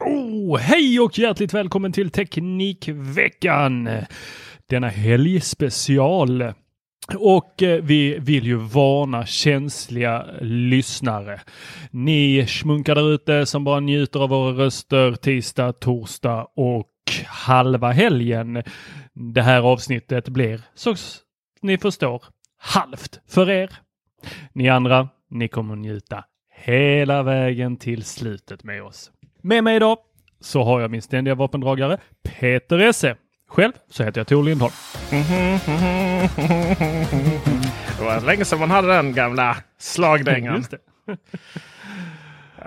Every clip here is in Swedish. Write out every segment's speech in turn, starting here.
Oh, hej och hjärtligt välkommen till Teknikveckan! Denna helgspecial. Och eh, vi vill ju varna känsliga lyssnare. Ni smunkar där ute som bara njuter av våra röster tisdag, torsdag och halva helgen. Det här avsnittet blir, så ni förstår, halvt för er. Ni andra, ni kommer njuta hela vägen till slutet med oss. Med mig idag så har jag min ständiga vapendragare Peter Esse. Själv så heter jag Tor Lindholm. Det var länge sedan man hade den gamla slagdängan.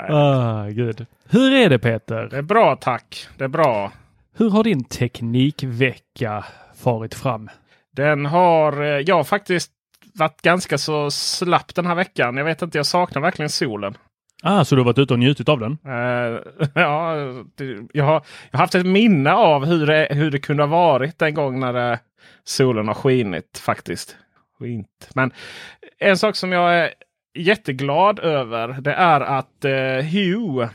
Ah, gud. Hur är det Peter? Det är bra tack. Det är bra. Hur har din teknikvecka farit fram? Den har, eh, jag har faktiskt varit ganska så slapp den här veckan. Jag vet inte, jag saknar verkligen solen. Ah, så du har varit ute och njutit av den? Uh, ja, det, jag, har, jag har haft ett minne av hur det, hur det kunde ha varit en gång när det, solen har skinit faktiskt. Skint. Men en sak som jag är jätteglad över det är att eh, uh, Hue,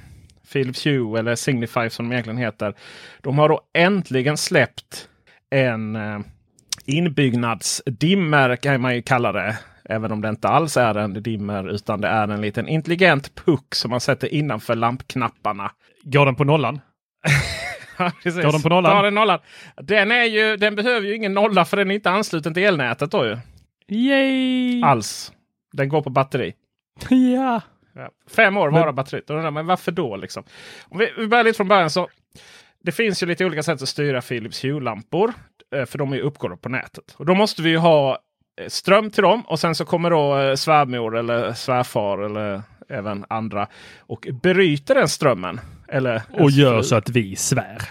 Philips Hue eller Signify som de egentligen heter. De har då äntligen släppt en uh, inbyggnadsdimmer kan man ju kalla det. Även om det inte alls är en dimmer utan det är en liten intelligent puck som man sätter innanför lampknapparna. Går den på nollan? ja. Går den på nollan? Ja, den, nollan. Den, är ju, den behöver ju ingen nolla för den är inte ansluten till elnätet då ju. Yay! Alls. Den går på batteri. ja. ja. Fem år varar batteriet. Men varför då liksom? Om vi, vi börjar lite från början så. Det finns ju lite olika sätt att styra Philips Hue-lampor. För de är uppkopplade på nätet. Och då måste vi ju ha ström till dem och sen så kommer då svärmor eller svärfar eller även andra och bryter den strömmen. Eller, och gör så att vi svär.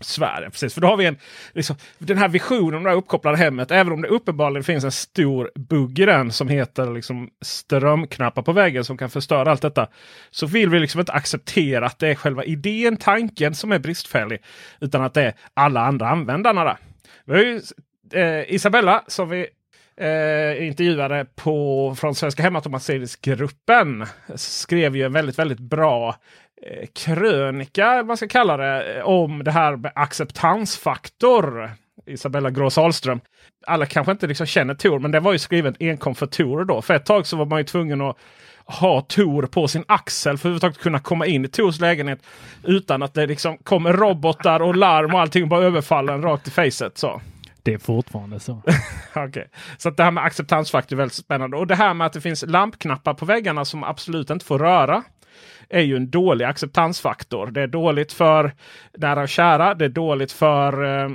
Svär, precis. För då har vi en, liksom, den här visionen om det här uppkopplade hemmet. Även om det uppenbarligen finns en stor bugg i den som heter liksom, strömknappar på väggen som kan förstöra allt detta. Så vill vi liksom inte acceptera att det är själva idén, tanken som är bristfällig. Utan att det är alla andra användarna där. Vi har ju eh, Isabella som vi eh, intervjuade på, från Svenska Hemautomatiseringsgruppen. Skrev ju en väldigt, väldigt bra eh, krönika, man ska kalla det, eh, om det här med acceptansfaktor. Isabella Grås Ahlström. Alla kanske inte liksom känner Tor, men det var ju skrivet enkom för Tor då. För ett tag så var man ju tvungen att ha Tor på sin axel för att överhuvudtaget kunna komma in i Tors lägenhet utan att det liksom kommer robotar och larm och allting bara överfallen rakt i facet. Så. Det är fortfarande så. okay. Så att det här med acceptansfaktor är väldigt spännande. Och det här med att det finns lampknappar på väggarna som absolut inte får röra. Är ju en dålig acceptansfaktor. Det är dåligt för nära och kära. Det är dåligt för... Eh,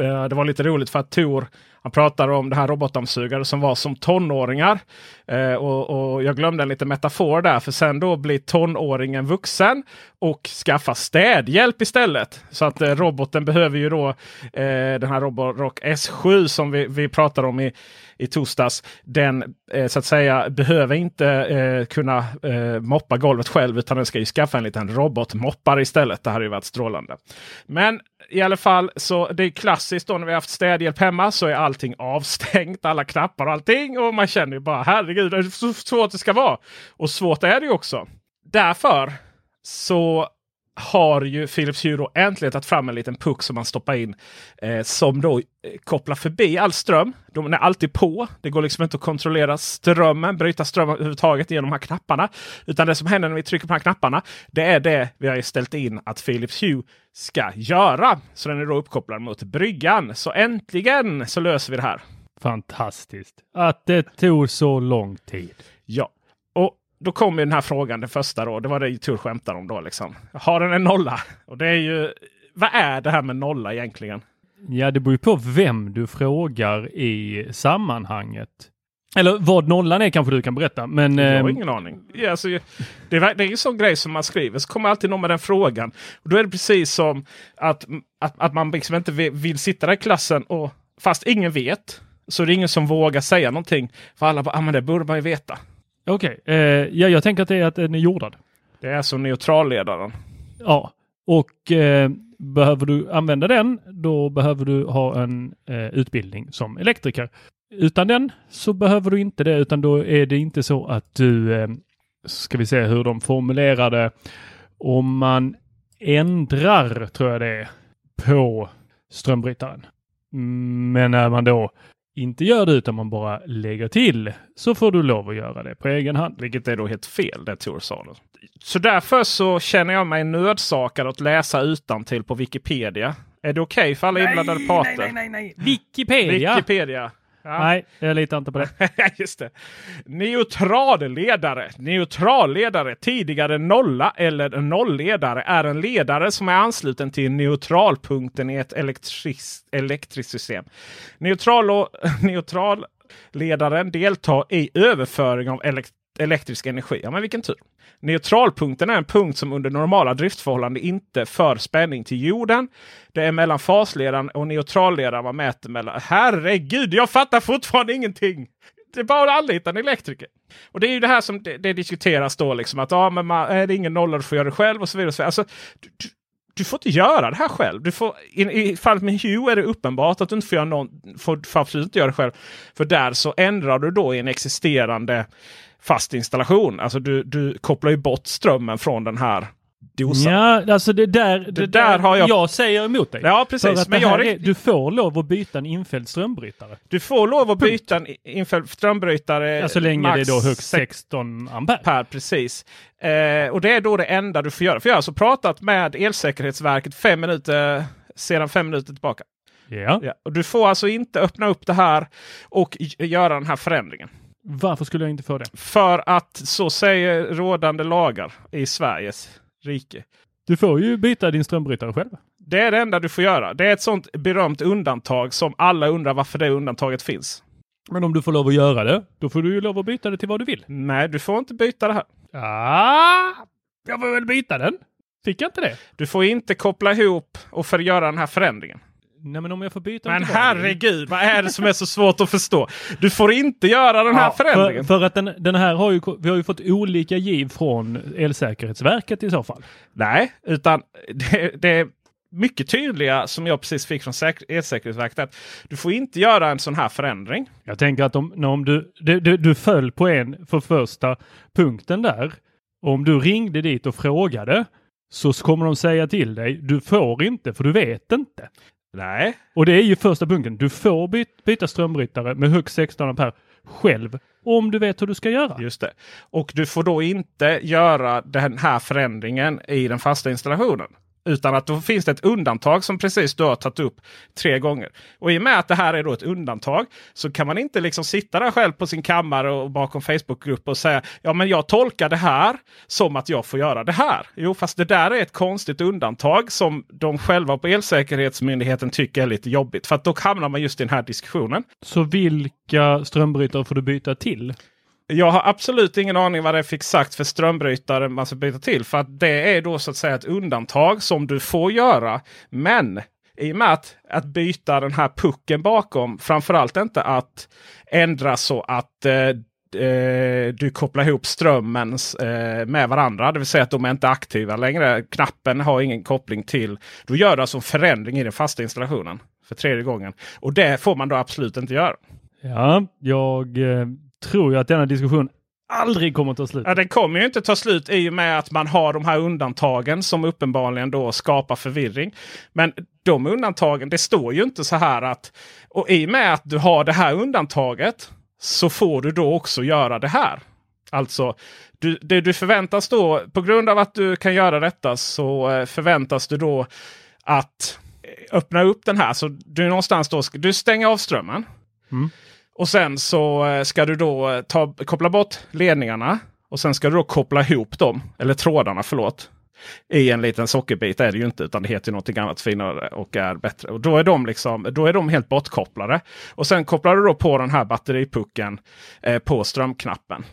eh det var lite roligt för att Tor han pratar om det här robotdammsugare som var som tonåringar. Eh, och, och, jag glömde en liten metafor där. För sen då blir tonåringen vuxen och skaffar städhjälp istället. Så att eh, roboten behöver ju då eh, den här Roborock S7 som vi, vi pratade om i, i torsdags. Den eh, så att säga behöver inte eh, kunna eh, moppa golvet själv utan den ska ju skaffa en liten robotmoppare istället. Det hade ju varit strålande. Men i alla fall så det är klassiskt då när vi haft städhjälp hemma så är allt allting avstängt. Alla knappar och allting. Och man känner ju bara herregud, det är så svårt det ska vara. Och svårt är det ju också. Därför så har ju Philips Hue äntligen tagit fram en liten puck som man stoppar in. Eh, som då eh, kopplar förbi all ström. De är alltid på. Det går liksom inte att kontrollera strömmen, bryta strömmen överhuvudtaget genom de här knapparna. Utan det som händer när vi trycker på de här knapparna. Det är det vi har ställt in att Philips Hue ska göra. Så den är då uppkopplad mot bryggan. Så äntligen så löser vi det här. Fantastiskt att det tog så lång tid. Ja, då kommer den här frågan, den första då. Det var det Tur skämtar om då. Liksom. Har den en nolla? Och det är ju, vad är det här med nolla egentligen? Ja, det beror ju på vem du frågar i sammanhanget. Eller vad nollan är kanske du kan berätta. Men, jag har eh, ingen aning. Ja, alltså, det, är, det är en sån grej som man skriver. Så kommer alltid någon med den frågan. Och Då är det precis som att, att, att man liksom inte vill, vill sitta där i klassen och fast ingen vet. Så det är ingen som vågar säga någonting. För alla bara, ah, men det borde man ju veta. Okej, eh, ja, jag tänker att det är att den är jordad. Det är som neutralledaren. Ja, och eh, behöver du använda den, då behöver du ha en eh, utbildning som elektriker. Utan den så behöver du inte det, utan då är det inte så att du, eh, ska vi se hur de formulerar det, om man ändrar, tror jag det är, på strömbrytaren. Men när man då inte gör det utan man bara lägger till så får du lov att göra det på egen hand. Vilket är då helt fel det Tor sa. Så därför så känner jag mig nödsakad att läsa utan till på Wikipedia. Är det okej okay för alla inblandade parter? Nej, nej, nej, nej. Wikipedia! Wikipedia. Ja. Nej, jag litar inte på det. Just det. Neutralledare. Neutralledare, tidigare nolla eller nollledare, är en ledare som är ansluten till neutralpunkten i ett elektris elektriskt system. Neutral neutralledaren deltar i överföring av elekt elektrisk energi. Ja, men vilken tur! Neutralpunkten är en punkt som under normala driftförhållanden inte för spänning till jorden. Det är mellan fasledaren och neutralledaren man mäter mellan. Herregud, jag fattar fortfarande ingenting! Det är bara att anlita en elektriker. Och det är ju det här som det, det diskuteras då. Liksom, att ja, men man, är det ingen nolla, du får göra det själv och så vidare. Och så vidare. Alltså, du, du, du får inte göra det här själv. Du får, i, I fallet med Hue är det uppenbart att du inte får, göra någon, får, får absolut inte göra det själv. För där så ändrar du då i en existerande fast installation. Alltså du, du kopplar ju bort strömmen från den här dosan. Ja, alltså det där, det, det där, har jag... Jag säger emot dig. Ja, precis. Men jag är, du får lov att byta en infälld strömbrytare. Du får lov att byta en infälld strömbrytare. Ja, så länge det är då högst 16 ampere. Per, precis. Eh, och det är då det enda du får göra. För jag har alltså pratat med Elsäkerhetsverket fem minuter, sedan fem minuter tillbaka. Ja. ja. Och du får alltså inte öppna upp det här och göra den här förändringen. Varför skulle jag inte få det? För att så säger rådande lagar i Sveriges rike. Du får ju byta din strömbrytare själv. Det är det enda du får göra. Det är ett sånt berömt undantag som alla undrar varför det undantaget finns. Men om du får lov att göra det, då får du ju lov att byta det till vad du vill. Nej, du får inte byta det här. Ah, jag får väl byta den. Fick jag inte det? Du får inte koppla ihop och för göra den här förändringen. Nej men om jag får byta Men herregud, vad är det som är så svårt att förstå? Du får inte göra den här ja, förändringen. För, för, att den, den, här har ju, vi har ju fått olika giv från Elsäkerhetsverket i så fall. Nej, utan det, det är mycket tydliga som jag precis fick från Elsäkerhetsverket. Att du får inte göra en sån här förändring. Jag tänker att om, om du, du, du, du föll på en för första punkten där. Om du ringde dit och frågade så kommer de säga till dig, du får inte för du vet inte. Nej. Och det är ju första punkten. Du får by byta strömbrytare med högst 16 ampere själv om du vet hur du ska göra. Just det. Och du får då inte göra den här förändringen i den fasta installationen. Utan att då finns det ett undantag som precis du har tagit upp tre gånger. Och i och med att det här är då ett undantag så kan man inte liksom sitta där själv på sin kammare och bakom Facebookgrupp och säga ja men jag tolkar det här som att jag får göra det här. Jo fast det där är ett konstigt undantag som de själva på Elsäkerhetsmyndigheten tycker är lite jobbigt. För att då hamnar man just i den här diskussionen. Så vilka strömbrytare får du byta till? Jag har absolut ingen aning vad det fick sagt för strömbrytare man ska byta till. För att det är då så att säga ett undantag som du får göra. Men i och med att, att byta den här pucken bakom. Framförallt inte att ändra så att eh, eh du kopplar ihop strömmen eh, med varandra. Det vill säga att de är inte aktiva längre. Knappen har ingen koppling till. Då gör du alltså en förändring i den fasta installationen för tredje gången. Och det får man då absolut inte göra. Ja, jag eh, tror jag att denna diskussion aldrig kommer att ta slut. Ja, den kommer ju inte ta slut i och med att man har de här undantagen som uppenbarligen då skapar förvirring. Men de undantagen, det står ju inte så här att och i och med att du har det här undantaget så får du då också göra det här. Alltså, du, det du förväntas då, på grund av att du kan göra detta så eh, förväntas du då att öppna upp den här. Så du någonstans då, du stänger av strömmen. Mm. Och sen så eh, ska du då eh, ta, koppla bort ledningarna. Och sen ska du då koppla ihop dem, eller trådarna förlåt. I en liten sockerbit är det ju inte utan det heter något annat finare och är bättre. Och då är de, liksom, då är de helt bortkopplade. Och sen kopplar du då på den här batteripucken eh, på strömknappen.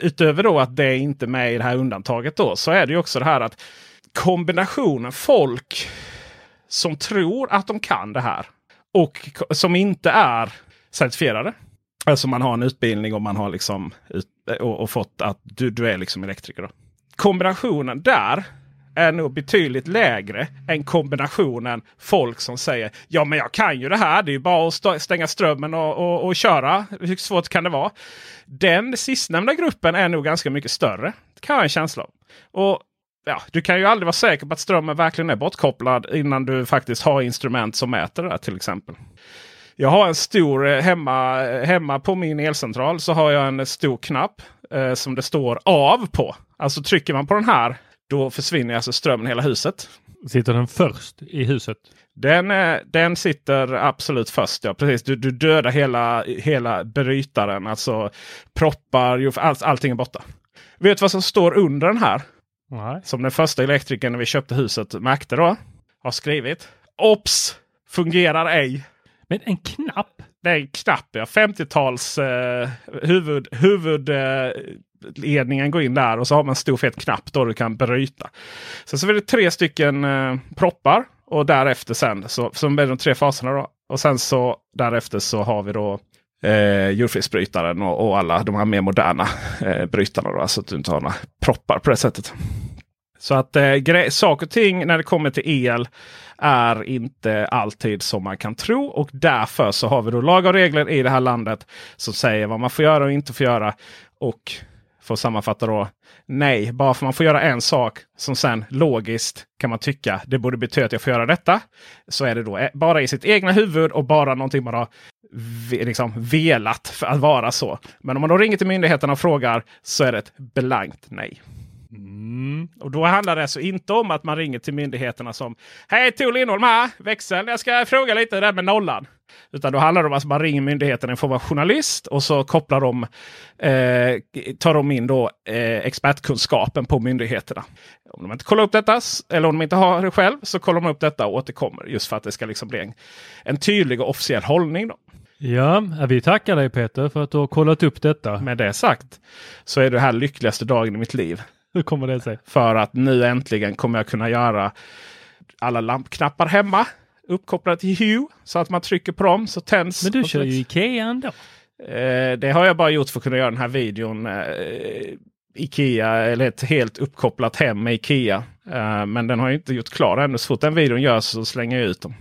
Utöver då att det är inte med i det här undantaget då så är det ju också det här att kombinationen folk som tror att de kan det här och som inte är certifierade. Alltså man har en utbildning och man har liksom ut, och, och, fått att du, du är liksom elektriker. Då. Kombinationen där är nog betydligt lägre än kombinationen folk som säger ja men jag kan ju det här. Det är ju bara att stänga strömmen och, och, och köra. Hur svårt kan det vara? Den sistnämnda gruppen är nog ganska mycket större. Det kan jag ha en känsla av. Och ja, du kan ju aldrig vara säker på att strömmen verkligen är bortkopplad innan du faktiskt har instrument som mäter det till exempel. Jag har en stor eh, hemma, hemma på min elcentral så har jag en stor knapp eh, som det står av på. Alltså trycker man på den här då försvinner alltså strömmen i hela huset. Sitter den först i huset? Den, eh, den sitter absolut först. Ja, precis. Du, du dödar hela, hela brytaren. Alltså proppar, all, allting är borta. Vet du vad som står under den här? Nej. Som den första elektrikern när vi köpte huset märkte då. Har skrivit. Ops! Fungerar ej. Men en knapp? Det är en knapp ja. 50-tals eh, huvud, huvudledningen eh, går in där och så har man en stor fet knapp då du kan bryta. Sen så är det tre stycken eh, proppar och därefter sen så som är de tre faserna. Då. Och sen så därefter så har vi då eh, jordfelsbrytaren och, och, alla de här mer moderna eh, brytarna. Då, så att du inte har några proppar på det sättet. Så att eh, saker och ting när det kommer till el är inte alltid som man kan tro. Och därför så har vi då lagar och regler i det här landet som säger vad man får göra och inte får göra. Och för att sammanfatta då. Nej, bara för man får göra en sak som sen logiskt kan man tycka det borde betyda att jag får göra detta. Så är det då e- bara i sitt egna huvud och bara någonting man har liksom velat för att vara så. Men om man då ringer till myndigheterna och frågar så är det ett blankt nej. Mm. Och då handlar det alltså inte om att man ringer till myndigheterna som Hej Tor Lindholm här! Växeln, jag ska fråga lite där med nollan. Utan då handlar det om att man ringer myndigheten i form av journalist och så kopplar de, eh, tar de in då, eh, expertkunskapen på myndigheterna. Om de inte kollar upp detta, eller om de inte har det själv, så kollar de upp detta och återkommer. Just för att det ska liksom bli en, en tydlig och officiell hållning. Då. Ja, vi tackar dig Peter för att du har kollat upp detta. Med det sagt så är det här lyckligaste dagen i mitt liv. Hur kommer det sig? För att nu äntligen kommer jag kunna göra alla lampknappar hemma. Uppkopplade till Hue. Så att man trycker på dem så tänds. Men du kör ju Ikea ändå. Eh, det har jag bara gjort för att kunna göra den här videon. Eh, Ikea eller ett helt uppkopplat hem med Ikea. Uh, men den har jag inte gjort klar ännu. Så fort den videon görs så slänger jag ut dem.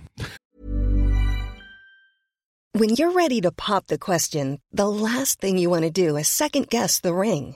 When you're ready to pop the question, the last thing you want to do is second guess the ring.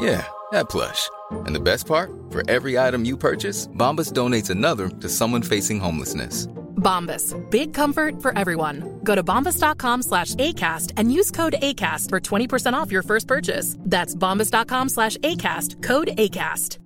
Yeah, that plush. And the best part? For every item you purchase, Bombas donates another to someone facing homelessness. Bombas. Big comfort for everyone. Go to bombas.com slash ACAST and use code ACAST for 20% off your first purchase. That's bombas.com slash ACAST. Code ACAST.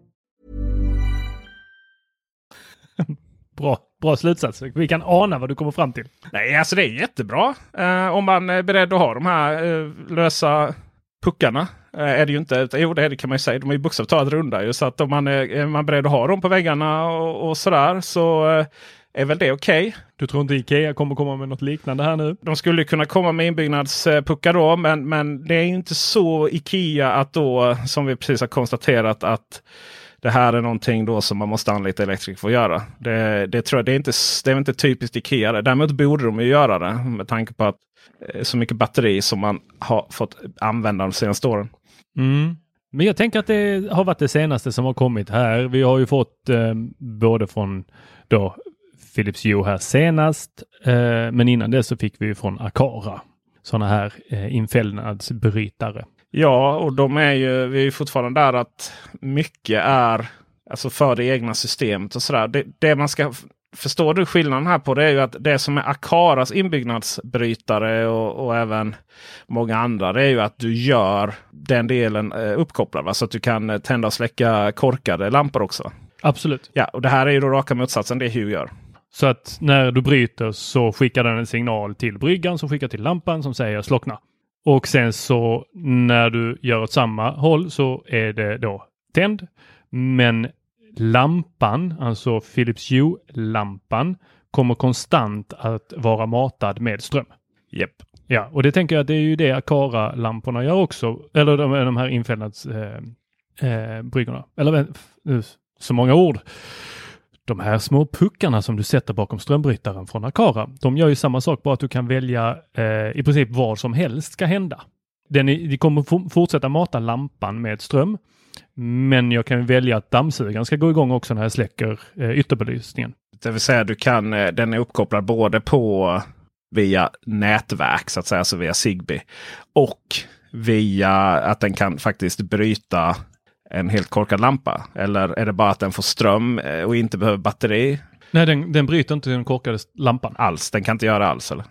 Bra, bra slutsats. Vi kan ana vad du kommer fram till. Nej, alltså det är jättebra. Eh, om man är beredd att ha de här eh, lösa puckarna. Eh, är det ju inte. Jo, det, det kan man ju säga. De är ju bokstavligt runda. Ju, så att om man är, är man beredd att ha dem på väggarna och, och sådär så eh, är väl det okej. Okay. Du tror inte Ikea kommer komma med något liknande här nu? De skulle kunna komma med inbyggnadspuckar då, men, men det är inte så Ikea att då, som vi precis har konstaterat, att det här är någonting då som man måste anlita elektriker för att göra. Det, det tror jag det är inte, det är inte typiskt Ikea. Däremot borde de ju göra det med tanke på att eh, så mycket batteri som man har fått använda de senaste åren. Mm. Men jag tänker att det har varit det senaste som har kommit här. Vi har ju fått eh, både från då Philips Hue här senast, eh, men innan det så fick vi från Akara sådana här eh, infällnadsbrytare. Ja, och de är ju, vi är ju fortfarande där att mycket är alltså för det egna systemet och sådär. Det, det man ska Förstår du skillnaden här på det är ju att det som är Akaras inbyggnadsbrytare och, och även många andra det är ju att du gör den delen eh, uppkopplad. Va? Så att du kan eh, tända och släcka korkade lampor också. Absolut. Ja, och det här är ju då raka motsatsen det Hue gör. Så att när du bryter så skickar den en signal till bryggan som skickar till lampan som säger slockna. Och sen så när du gör åt samma håll så är det då tänd. Men lampan, alltså Philips Hue-lampan, kommer konstant att vara matad med ström. Yep. Ja, och det tänker jag att det är ju det Akara-lamporna gör också. Eller de, de här infällnadsbryggorna. Eh, eh, Eller så många ord. De här små puckarna som du sätter bakom strömbrytaren från Akara, de gör ju samma sak, bara att du kan välja eh, i princip vad som helst ska hända. Den är, de kommer fortsätta mata lampan med ström, men jag kan välja att dammsugaren ska gå igång också när jag släcker eh, ytterbelysningen. Det vill säga du kan, eh, den är uppkopplad både på via nätverk, så att säga, alltså via Zigbee. Och via att den kan faktiskt bryta en helt korkad lampa? Eller är det bara att den får ström eh, och inte behöver batteri? Nej, den, den bryter inte den korkade lampan. Alls? Den kan inte göra alls eller?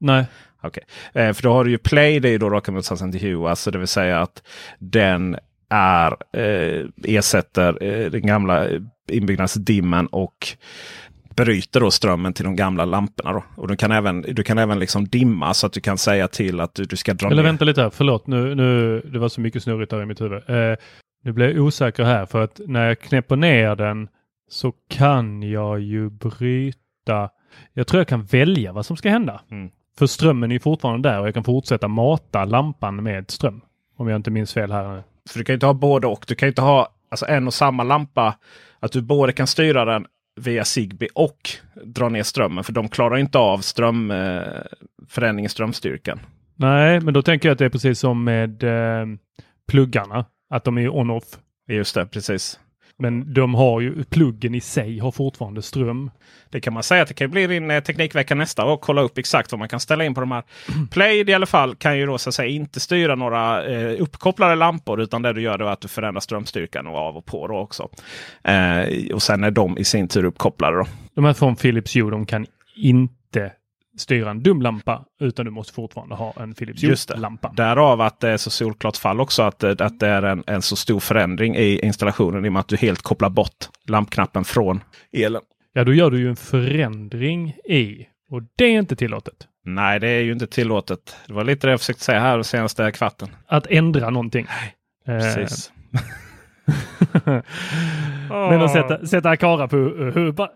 Nej. Okej, okay. eh, för då har du ju Play, det är ju då raka motsatsen till Hue. Alltså det vill säga att den är, eh, ersätter eh, den gamla inbyggnadsdimmen och bryter då strömmen till de gamla lamporna. Då. Och du kan även, du kan även liksom dimma så att du kan säga till att du, du ska dra Eller ner. vänta lite här, förlåt nu, nu, det var så mycket snurrigt där i mitt huvud. Eh, nu blir jag osäker här för att när jag knäpper ner den så kan jag ju bryta. Jag tror jag kan välja vad som ska hända. Mm. För strömmen är fortfarande där och jag kan fortsätta mata lampan med ström. Om jag inte minns fel här. För du kan ju inte ha både och. Du kan ju inte ha alltså, en och samma lampa. Att du både kan styra den via Zigbee och dra ner strömmen. För de klarar inte av ström, eh, förändring i strömstyrkan. Nej, men då tänker jag att det är precis som med eh, pluggarna. Att de är on-off. Just det, precis. Men de har ju, pluggen i sig har fortfarande ström. Det kan man säga att det kan bli din eh, Teknikvecka nästa och kolla upp exakt vad man kan ställa in på de här. Play i alla fall kan ju då så att säga inte styra några eh, uppkopplade lampor utan det du gör är att du förändrar strömstyrkan och av och på då också. Eh, och sen är de i sin tur uppkopplade. Då. De här från Philips Hue de kan inte styra en dum lampa utan du måste fortfarande ha en Philips. Hue-lampa. Därav att det är så solklart fall också att, eh, att det är en, en så stor förändring i installationen i och med att du helt kopplar bort lampknappen från elen. Ja, då gör du ju en förändring i och det är inte tillåtet. Nej, det är ju inte tillåtet. Det var lite det jag försökte säga här den senaste kvarten. Att ändra någonting. Eh, Precis. Men att sätta, sätta Akara på uh,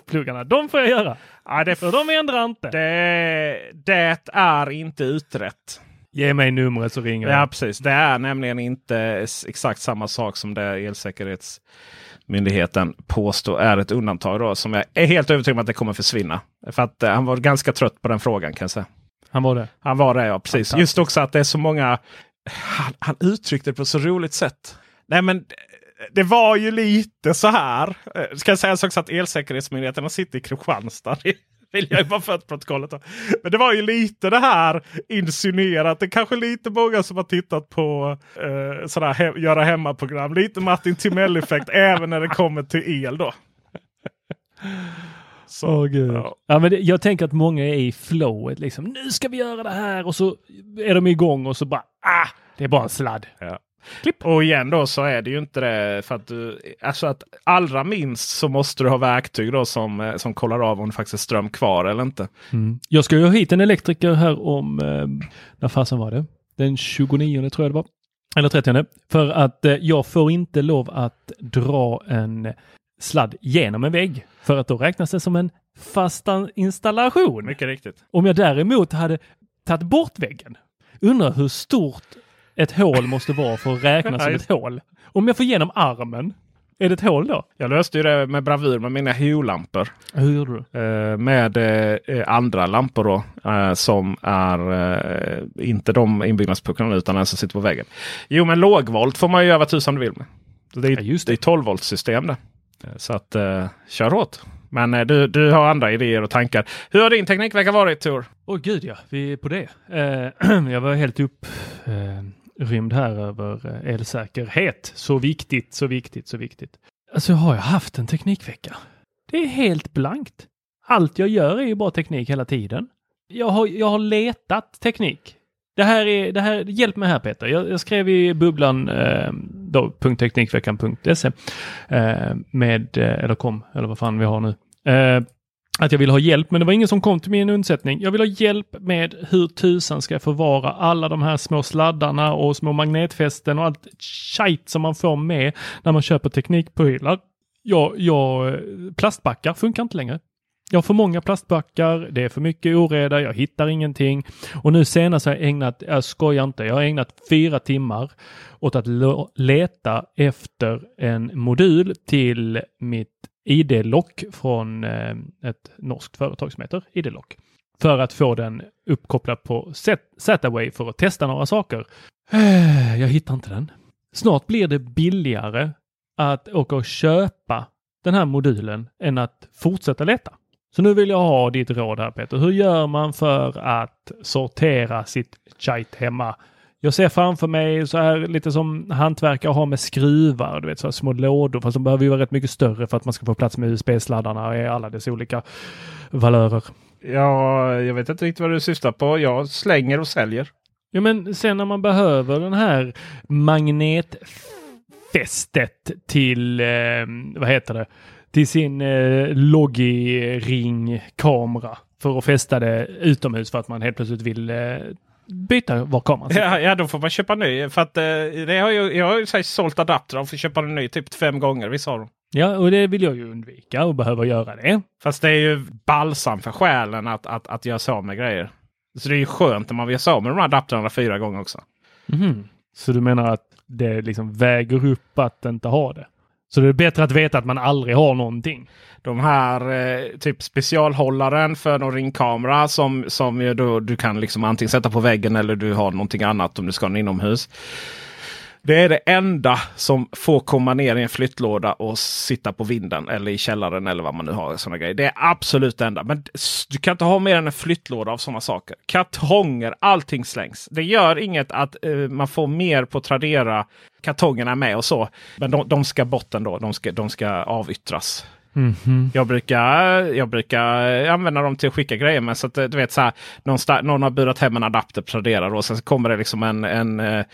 pluggarna, de får jag göra. Ja, det, För de ändrar inte. det, det är inte utrett. Ge mig numret så ringer Ja, jag. precis. Det är nämligen inte exakt samma sak som det Elsäkerhetsmyndigheten påstår är ett undantag. Då, som jag är helt övertygad om att det kommer försvinna. För att eh, han var ganska trött på den frågan kan jag säga. Han var det. Han var det ja, precis. Just också att det är så många. Han, han uttryckte det på så roligt sätt. Nej men det var ju lite så här. Eh, Ska jag säga också att Elsäkerhetsmyndigheten sitter i Kristianstad. Vill jag bara för protokollet. då. Men det var ju lite det här insinuerat. Det är kanske lite många som har tittat på eh, sådär he- göra hemma-program. Lite Martin Timell-effekt även när det kommer till el då. Så, Åh gud. ja. Ja, men det, jag tänker att många är i flowet liksom. Nu ska vi göra det här och så är de igång och så bara ah, det är bara en sladd. Ja. Och igen då så är det ju inte det för att du, alltså att allra minst så måste du ha verktyg då som, eh, som kollar av om det faktiskt är ström kvar eller inte. Jag ska ju ha hit en elektriker här om, eh, när fasen var det? Den 29 tror jag det var. Eller 30. För att eh, jag får inte lov att dra en sladd genom en vägg. För att då räknas det som en fast installation. Mycket riktigt. Om jag däremot hade tagit bort väggen, undrar hur stort ett hål måste vara för att räknas som ett hål. Om jag får igenom armen, är det ett hål då? Jag löste ju det med bravur med mina Hue-lampor. Hur gjorde du? Eh, med eh, andra lampor då. Eh, som är eh, inte de inbyggnadspucklarna utan den som sitter på väggen. Jo men lågvolt får man ju göra vad tusan du vill med. Det är, Ja, just det är 12 volt system det. Eh, Så att eh, kör hårt. Men du, du har andra idéer och tankar. Hur har din teknikvecka varit Tor? Åh gud ja, vi är på det. Jag var helt upp rymd här över eh, elsäkerhet. Så viktigt, så viktigt, så viktigt. Alltså har jag haft en teknikvecka? Det är helt blankt. Allt jag gör är ju bara teknik hela tiden. Jag har, jag har letat teknik. Det här är, det här, hjälp mig här Peter. Jag, jag skrev i bubblan eh, då, .teknikveckan.se eh, med, eh, eller kom, eller vad fan vi har nu. Eh, att jag vill ha hjälp, men det var ingen som kom till min undsättning. Jag vill ha hjälp med hur tusan ska jag förvara alla de här små sladdarna och små magnetfästen och allt shit som man får med när man köper teknikprylar. Jag, jag, plastbackar funkar inte längre. Jag har för många plastbackar, det är för mycket oreda, jag hittar ingenting. Och nu senast har jag ägnat, jag skojar inte, jag har ägnat fyra timmar åt att leta efter en modul till mitt ID-lock från eh, ett norskt företag som heter ID-lock. För att få den uppkopplad på Z-Away för att testa några saker. Eh, jag hittar inte den. Snart blir det billigare att åka och köpa den här modulen än att fortsätta leta. Så nu vill jag ha ditt råd här Peter. Hur gör man för att sortera sitt chait hemma? Jag ser framför mig så här lite som hantverkare har med skruvar, du vet så här små lådor, fast de behöver ju vara rätt mycket större för att man ska få plats med USB-sladdarna i alla dess olika valörer. Ja, jag vet inte riktigt vad du syftar på. Jag slänger och säljer. Ja, men sen när man behöver den här magnetfästet till, eh, vad heter det, till sin eh, Logi-ring-kamera för att fästa det utomhus för att man helt plötsligt vill eh, byta var kameran sitter. Ja, ja, då får man köpa ny. För att, eh, det har ju, jag har ju så här, sålt adapter och får köpa en ny typ fem gånger. Vissa av dem. Ja, och det vill jag ju undvika och behöva göra det. Fast det är ju balsam för själen att, att, att göra sig av med grejer. Så det är ju skönt när man vill göra sig av med de här adapterna fyra gånger också. Mhm. Så du menar att det liksom väger upp att inte ha det? Så det är bättre att veta att man aldrig har någonting? De här eh, typ specialhållaren för någon ringkamera som, som ju då, du kan liksom antingen sätta på väggen eller du har någonting annat om du ska ha den inomhus. Det är det enda som får komma ner i en flyttlåda och sitta på vinden eller i källaren eller vad man nu har. Såna grejer. Det är absolut det enda. Men du kan inte ha mer än en flyttlåda av sådana saker. Kartonger, allting slängs. Det gör inget att uh, man får mer på Tradera. Kartongerna är med och så. Men de, de ska bort ändå. De ska, de ska avyttras. Mhm. Jag brukar, jag brukar använda dem till att skicka grejer med. Så att, du vet, så här, någon, någon har burat hem en adapter på Tradera och sen så kommer det liksom en, en eh,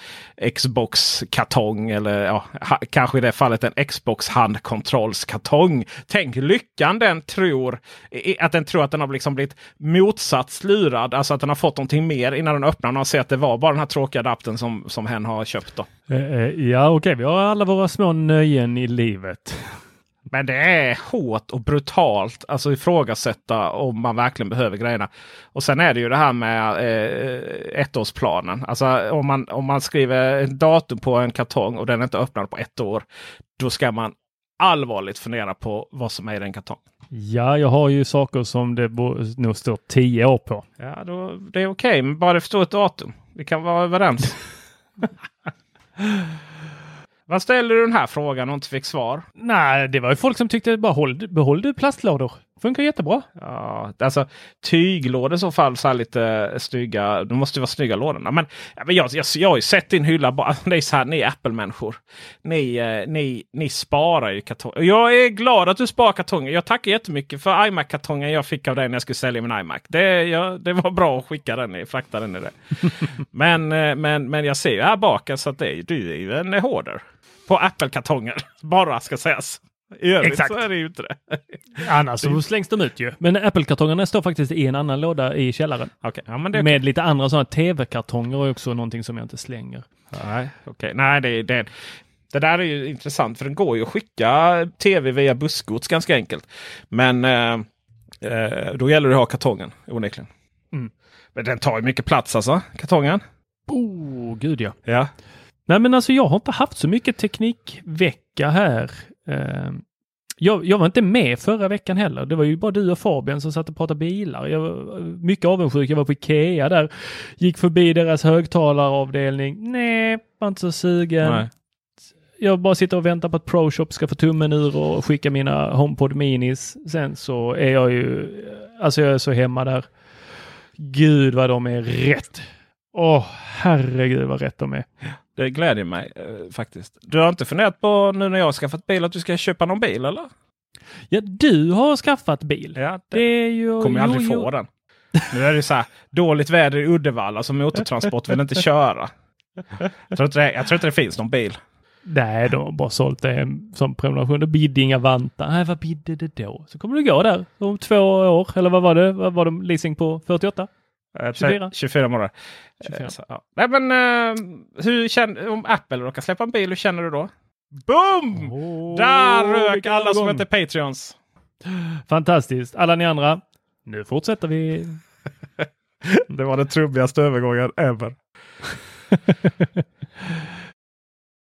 Xbox-kartong. Eller ja, ha, kanske i det fallet en Xbox handkontrollskartong. Tänk lyckan den tror. i- Att den tror att den har liksom blivit motsats lurad. Alltså att den har fått någonting mer innan den öppnar och ser att det var bara den här tråkiga adaptern som, som hen har köpt. Då. Eh, eh, Ja, okej, vi har alla våra små nöjen i livet. Men det är hårt och brutalt. Alltså ifrågasätta om man verkligen behöver grejerna. Och sen är det ju det här med eh, ettårsplanen. Alltså om man, om man skriver ett datum på en kartong och den är inte öppnad på ett år. Då ska man allvarligt fundera på vad som är i den kartongen. Ja, jag har ju saker som det nog står tio år på. Ja, då, det är okej, men bara det står ett datum. Vi kan vara överens. Vad ställde du den här frågan och inte fick svar? Nej, det var ju folk som tyckte bara håll, behåll du plastlådor. Funkar jättebra. Ja, alltså tyglådor i så fall så här lite stygga. Det måste ju vara snygga lådorna. Men, men jag, jag, jag har ju sett din hylla. Bara, det är så här, ni är Apple-människor. Ni, eh, ni, ni sparar ju kartonger. Jag är glad att du sparar kartonger. Jag tackar jättemycket för iMac-kartongen jag fick av dig när jag skulle sälja min iMac. Det, ja, det var bra att skicka den, i- frakta den i det. men, eh, men, men jag ser ju här bak så att det är, du är ju en hoarder. På Apple-kartonger. Bara ska sägas. I övrigt Exakt. så är det ju inte det. Annars så slängs de ut ju. Men Apple-kartongerna står faktiskt i en annan låda i källaren. Okej, ja. Med lite andra sådana tv-kartonger är också någonting som jag inte slänger. Nej, okej. Nej, det, det, det där är ju intressant för den går ju att skicka tv via bussgods ganska enkelt. Men eh, eh, då gäller det att ha kartongen onekligen. Mm. Men den tar ju mycket plats alltså, kartongen. Oh, gud ja. Ja. Nej, men alltså jag har inte haft så mycket teknikvecka här. Eh, jag, jag var inte med förra veckan heller. Det var ju bara du och Fabian som satt och pratade bilar. Jag var mycket avundsjuk. Jag var på Ikea där. Gick förbi deras högtalaravdelning. Nej, var inte så sugen. Nej. Jag bara sitter och väntar på att ProShop ska få tummen ur och skicka mina HomePod Minis. Sen så är jag ju, alltså jag är så hemma där. Gud vad de är rätt. Åh, herregud vad rätt de är. Det glädjer mig eh, faktiskt. Du har inte funderat på nu när jag har skaffat bil att du ska köpa någon bil eller? Ja, du har skaffat bil. Ja, Det är ju... kommer jag aldrig jo. få den. Nu är det så här dåligt väder i Uddevalla som motortransport vill inte köra. Jag tror inte det, jag tror inte det finns någon bil. Nej, de har bara sålt det som prenumeration. Det bidde inga vantar. Nej, vad bidde det då? Så kommer du gå där om två år. Eller vad var det? Vad var det leasing på? 48? Eh, 24. 24 månader. 24. Eh, Så, ja. Nej, men eh, hur känner, om Apple råkar släppa en bil, hur känner du då? Boom! Åh, Där rök alla som heter Patreons. Fantastiskt. Alla ni andra. Nu fortsätter vi. Det var den trubbigaste övergången ever.